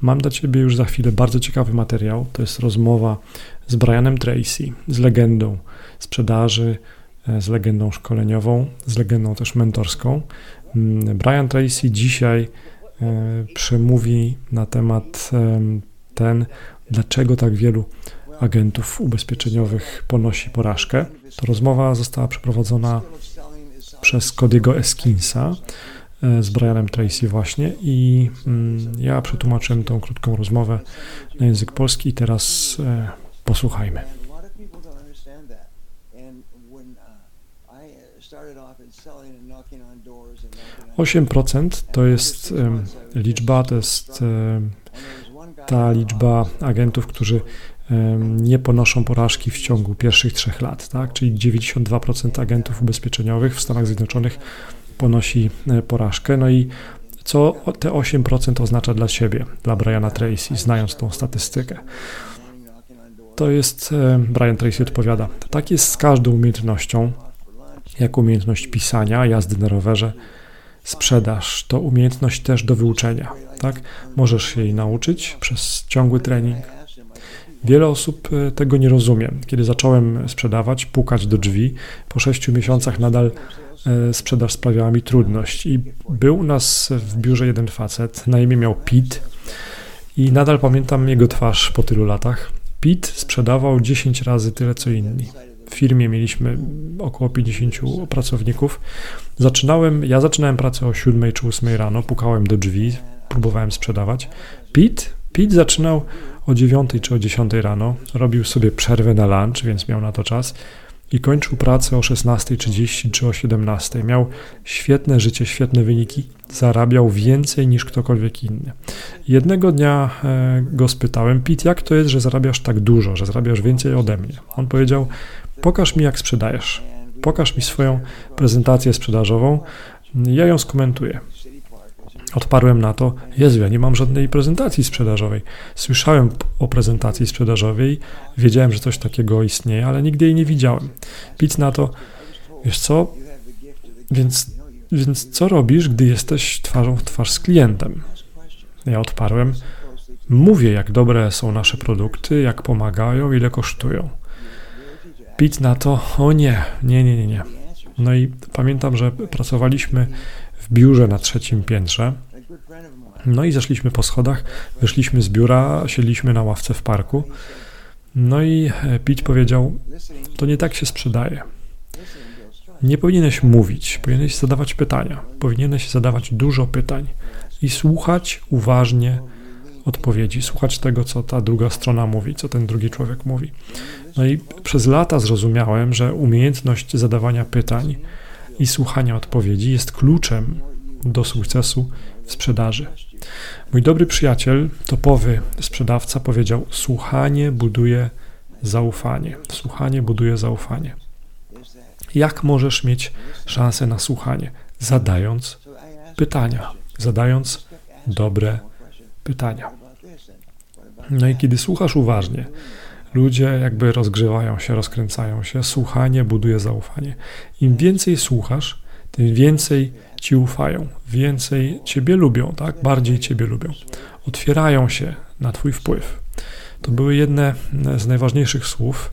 Mam dla Ciebie już za chwilę bardzo ciekawy materiał. To jest rozmowa z Brianem Tracy, z legendą sprzedaży, e, z legendą szkoleniową, z legendą też mentorską. Mm, Brian Tracy dzisiaj e, przemówi na temat ten, dlaczego tak wielu agentów ubezpieczeniowych ponosi porażkę. To rozmowa została przeprowadzona przez Cody'ego Eskinsa z Brianem Tracy właśnie i mm, ja przetłumaczyłem tą krótką rozmowę na język polski i teraz e, posłuchajmy. 8% to jest liczba, to jest ta liczba agentów, którzy nie ponoszą porażki w ciągu pierwszych trzech lat, tak? czyli 92% agentów ubezpieczeniowych w Stanach Zjednoczonych ponosi e, porażkę. No i co te 8% oznacza dla siebie, dla Briana Tracy, znając tą statystykę? To jest, e, Brian Tracy odpowiada, tak jest z każdą umiejętnością, jak umiejętność pisania, jazdy na rowerze, sprzedaż to umiejętność też do wyuczenia. Tak? Możesz się jej nauczyć przez ciągły trening. Wiele osób e, tego nie rozumie. Kiedy zacząłem sprzedawać, pukać do drzwi, po sześciu miesiącach nadal e, sprzedaż sprawiała mi trudność. I był u nas w biurze jeden facet, na imię miał Pete i nadal pamiętam jego twarz po tylu latach. Pete sprzedawał 10 razy tyle co inni. W firmie mieliśmy około 50 pracowników. Zaczynałem, ja zaczynałem pracę o 7 czy 8 rano, pukałem do drzwi, próbowałem sprzedawać. Pete, Pete zaczynał o 9 czy o 10 rano, robił sobie przerwę na lunch, więc miał na to czas i kończył pracę o 16.30 czy o 17.00. Miał świetne życie, świetne wyniki, zarabiał więcej niż ktokolwiek inny. Jednego dnia e, go spytałem, Pete, jak to jest, że zarabiasz tak dużo, że zarabiasz więcej ode mnie? On powiedział, pokaż mi jak sprzedajesz, pokaż mi swoją prezentację sprzedażową, ja ją skomentuję. Odparłem na to, Jezu, ja nie mam żadnej prezentacji sprzedażowej. Słyszałem o prezentacji sprzedażowej, wiedziałem, że coś takiego istnieje, ale nigdy jej nie widziałem. Pic na to, wiesz co, więc, więc co robisz, gdy jesteś twarzą w twarz z klientem? Ja odparłem, mówię, jak dobre są nasze produkty, jak pomagają, ile kosztują. Pic na to, o nie, nie, nie, nie, nie. No i pamiętam, że pracowaliśmy w biurze na trzecim piętrze. No i zeszliśmy po schodach, wyszliśmy z biura, siedliśmy na ławce w parku. No i e, Pić powiedział: To nie tak się sprzedaje. Nie powinieneś mówić, powinieneś zadawać pytania. Powinieneś zadawać dużo pytań i słuchać uważnie odpowiedzi, słuchać tego, co ta druga strona mówi, co ten drugi człowiek mówi. No i przez lata zrozumiałem, że umiejętność zadawania pytań i słuchania odpowiedzi jest kluczem do sukcesu w sprzedaży. Mój dobry przyjaciel, topowy sprzedawca powiedział: Słuchanie buduje zaufanie. Słuchanie buduje zaufanie. Jak możesz mieć szansę na słuchanie? Zadając pytania, zadając dobre pytania. No i kiedy słuchasz uważnie, Ludzie jakby rozgrzewają się, rozkręcają się. Słuchanie buduje zaufanie. Im więcej słuchasz, tym więcej ci ufają, więcej ciebie lubią, tak? Bardziej ciebie lubią. Otwierają się na twój wpływ. To były jedne z najważniejszych słów.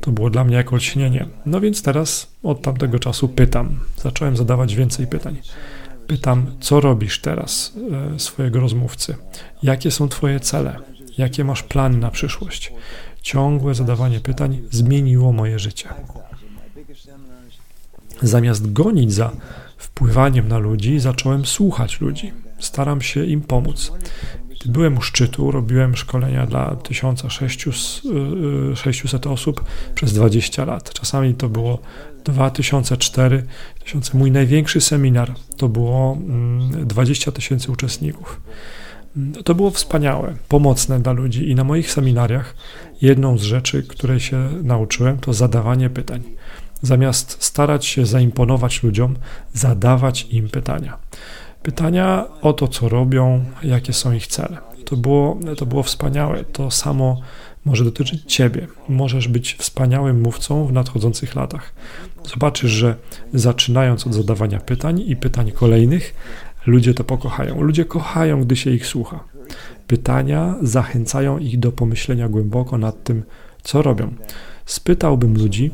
To było dla mnie jako olśnienie. No więc teraz od tamtego czasu pytam. Zacząłem zadawać więcej pytań. Pytam, co robisz teraz e, swojego rozmówcy? Jakie są Twoje cele? Jakie masz plany na przyszłość? Ciągłe zadawanie pytań zmieniło moje życie. Zamiast gonić za wpływaniem na ludzi, zacząłem słuchać ludzi. Staram się im pomóc. Gdy byłem u szczytu, robiłem szkolenia dla 1600 osób przez 20 lat. Czasami to było 2004 tysiące. Mój największy seminar to było 20 mm, tysięcy uczestników. To było wspaniałe, pomocne dla ludzi i na moich seminariach jedną z rzeczy, której się nauczyłem, to zadawanie pytań. Zamiast starać się zaimponować ludziom, zadawać im pytania. Pytania o to, co robią, jakie są ich cele. To było, to było wspaniałe. To samo może dotyczyć Ciebie. Możesz być wspaniałym mówcą w nadchodzących latach. Zobaczysz, że zaczynając od zadawania pytań i pytań kolejnych, ludzie to pokochają. Ludzie kochają, gdy się ich słucha. Pytania zachęcają ich do pomyślenia głęboko nad tym, co robią. Spytałbym ludzi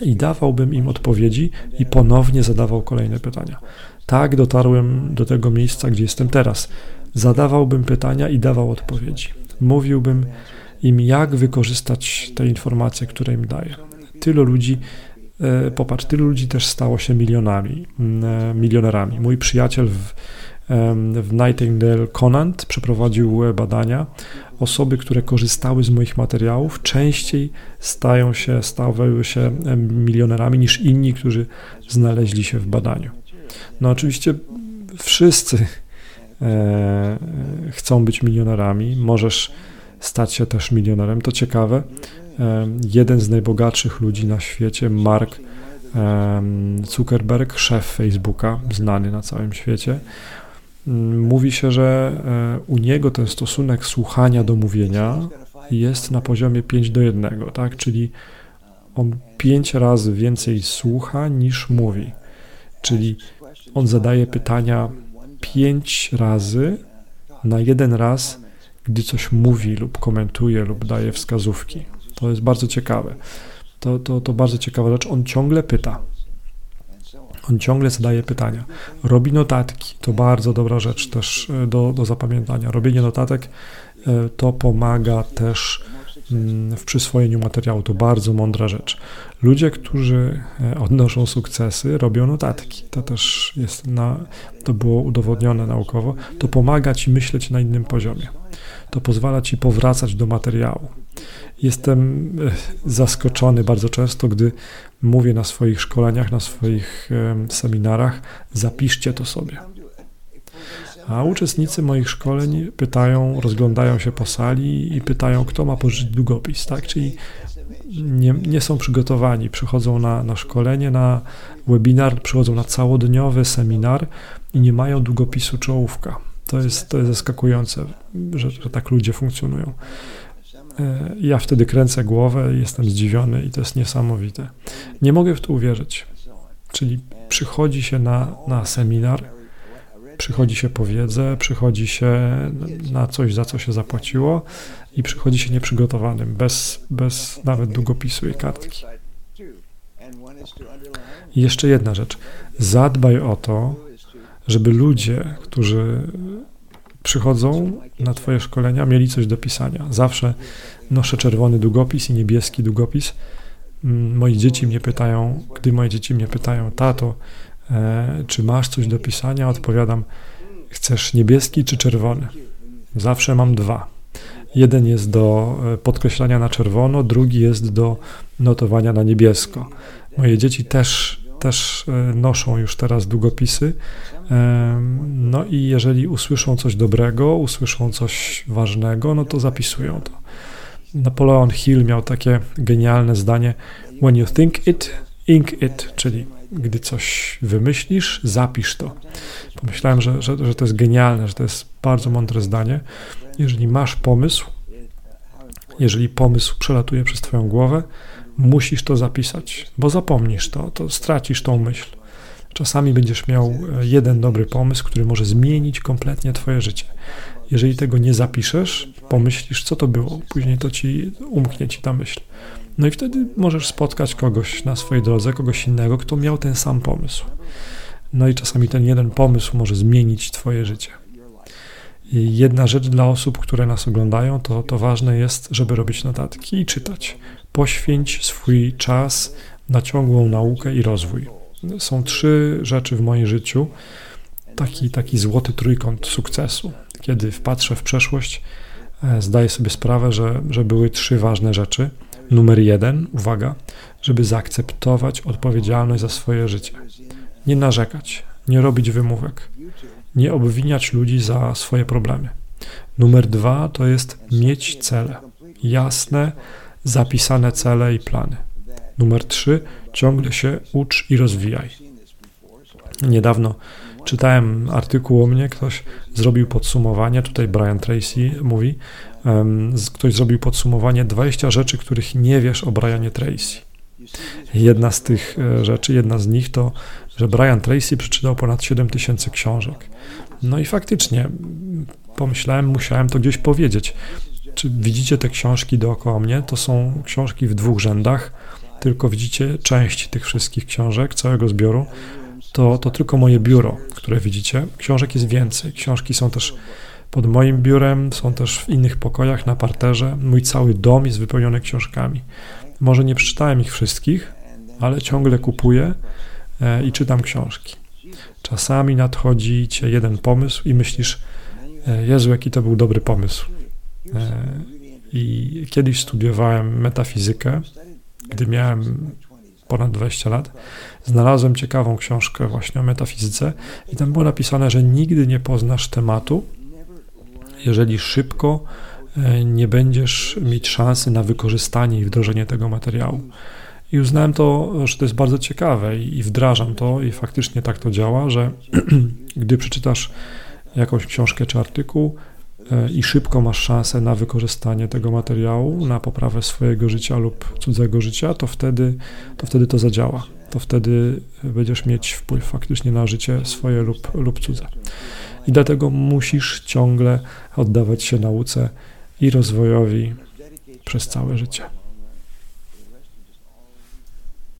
i dawałbym im odpowiedzi i ponownie zadawał kolejne pytania. Tak dotarłem do tego miejsca, gdzie jestem teraz. Zadawałbym pytania i dawał odpowiedzi. Mówiłbym im, jak wykorzystać te informacje, które im daję. Tylu ludzi, popatrz, tylu ludzi też stało się milionami, e, milionerami. Mój przyjaciel w, w Nightingale Conant przeprowadził badania. Osoby, które korzystały z moich materiałów, częściej stają się, stawały się milionerami niż inni, którzy znaleźli się w badaniu. No oczywiście wszyscy e, chcą być milionerami. Możesz stać się też milionerem. To ciekawe. E, jeden z najbogatszych ludzi na świecie, Mark e, Zuckerberg, szef Facebooka, znany na całym świecie, mówi się, że u niego ten stosunek słuchania do mówienia jest na poziomie 5 do 1, tak? Czyli on 5 razy więcej słucha niż mówi. Czyli on zadaje pytania pięć razy na jeden raz, gdy coś mówi lub komentuje lub daje wskazówki. To jest bardzo ciekawe. To, to, to bardzo ciekawa rzecz. On ciągle pyta. On ciągle zadaje pytania. Robi notatki. To bardzo dobra rzecz też e, do, do zapamiętania. Robienie notatek e, to pomaga też w przyswojeniu materiału. To bardzo mądra rzecz. Ludzie, którzy e, odnoszą sukcesy, robią notatki. To też jest na, to było udowodnione naukowo. To pomaga ci myśleć na innym poziomie. To pozwala ci powracać do materiału. Jestem e, zaskoczony bardzo często, gdy mówię na swoich szkoleniach, na swoich seminarach, zapiszcie to sobie. A uczestnicy moich szkoleń pytają, rozglądają się po sali i pytają, kto ma pożyczyć długopis, tak? Czyli nie, nie są przygotowani. Przychodzą na, na szkolenie, na webinar, przychodzą na całodniowy seminar i nie mają długopisu czołówka. To jest, to jest zaskakujące, że, że tak ludzie funkcjonują. E, ja wtedy kręcę głowę, jestem zdziwiony i to jest niesamowite. Nie mogę w to uwierzyć. Czyli przychodzi się na, na seminar, przychodzi się po wiedzę, przychodzi się na coś, za co się zapłaciło i przychodzi się nieprzygotowanym, bez, bez nawet długopisu i kartki. I jeszcze jedna rzecz. Zadbaj o to, żeby ludzie, którzy przychodzą na Twoje szkolenia, mieli coś do pisania. Zawsze noszę czerwony długopis i niebieski długopis. Mm, moi dzieci mnie pytają, gdy moje dzieci mnie pytają, tato, czy masz coś do pisania? Odpowiadam, chcesz niebieski czy czerwony? Zawsze mam dwa. Jeden jest do e, podkreślania na czerwono, drugi jest do notowania na niebiesko. Moje dzieci też, też e, noszą już teraz długopisy. No i jeżeli usłyszą coś dobrego, usłyszą coś ważnego, no to zapisują to. Napoleon Hill miał takie genialne zdanie: When you think it, ink it, czyli gdy coś wymyślisz, zapisz to. Pomyślałem, że, że, że to jest genialne, że to jest bardzo mądre zdanie. Jeżeli masz pomysł, jeżeli pomysł przelatuje przez Twoją głowę, musisz to zapisać, bo zapomnisz to, to stracisz tą myśl. Czasami będziesz miał e, jeden dobry pomysł, który może zmienić kompletnie Twoje życie. Jeżeli tego nie zapiszesz, pomyślisz, co to było, później to ci umknie ci ta myśl. No i wtedy możesz spotkać kogoś na swojej drodze, kogoś innego, kto miał ten sam pomysł. No i czasami ten jeden pomysł może zmienić Twoje życie. I jedna rzecz dla osób, które nas oglądają, to, to ważne jest, żeby robić notatki i czytać. Poświęć swój czas na ciągłą naukę i rozwój. Są trzy rzeczy w moim życiu, taki, taki złoty trójkąt sukcesu. Kiedy wpatrzę w przeszłość, e, zdaję sobie sprawę, że, że były trzy ważne rzeczy – Numer jeden, uwaga, żeby zaakceptować odpowiedzialność za swoje życie. Nie narzekać, nie robić wymówek, nie obwiniać ludzi za swoje problemy. Numer dwa to jest mieć cele, jasne, zapisane cele i plany. Numer trzy, ciągle się ucz i rozwijaj. Niedawno czytałem artykuł o mnie, ktoś zrobił podsumowanie, tutaj Brian Tracy mówi, ktoś zrobił podsumowanie 20 rzeczy, których nie wiesz o Brianie Tracy. Jedna z tych e, rzeczy, jedna z nich to że Brian Tracy przeczytał ponad 7 tysięcy książek. No i faktycznie pomyślałem, musiałem to gdzieś powiedzieć. Czy widzicie te książki dookoła mnie? To są książki w dwóch rzędach, tylko widzicie część tych wszystkich książek, całego zbioru. To, to tylko moje biuro, które widzicie. Książek jest więcej. Książki są też pod moim biurem, są też w innych pokojach, na parterze. Mój cały dom jest wypełniony książkami. Może nie przeczytałem ich wszystkich, ale ciągle kupuję e, i czytam książki. Czasami nadchodzi cię jeden pomysł i myślisz, e, Jezu, jaki to był dobry pomysł. E, I kiedyś studiowałem metafizykę, gdy miałem ponad 20 lat, znalazłem ciekawą książkę właśnie o metafizyce i tam było napisane, że nigdy nie poznasz tematu, jeżeli szybko e, nie będziesz mieć szansy na wykorzystanie i wdrożenie tego materiału. I uznałem to, że to jest bardzo ciekawe i wdrażam to i faktycznie tak to działa, że gdy przeczytasz jakąś książkę czy artykuł i szybko masz szansę na wykorzystanie tego materiału, na poprawę swojego życia lub cudzego życia, to wtedy to, wtedy to zadziała. To wtedy będziesz mieć wpływ faktycznie na życie swoje lub, lub cudze. I dlatego musisz ciągle oddawać się nauce i rozwojowi przez całe życie.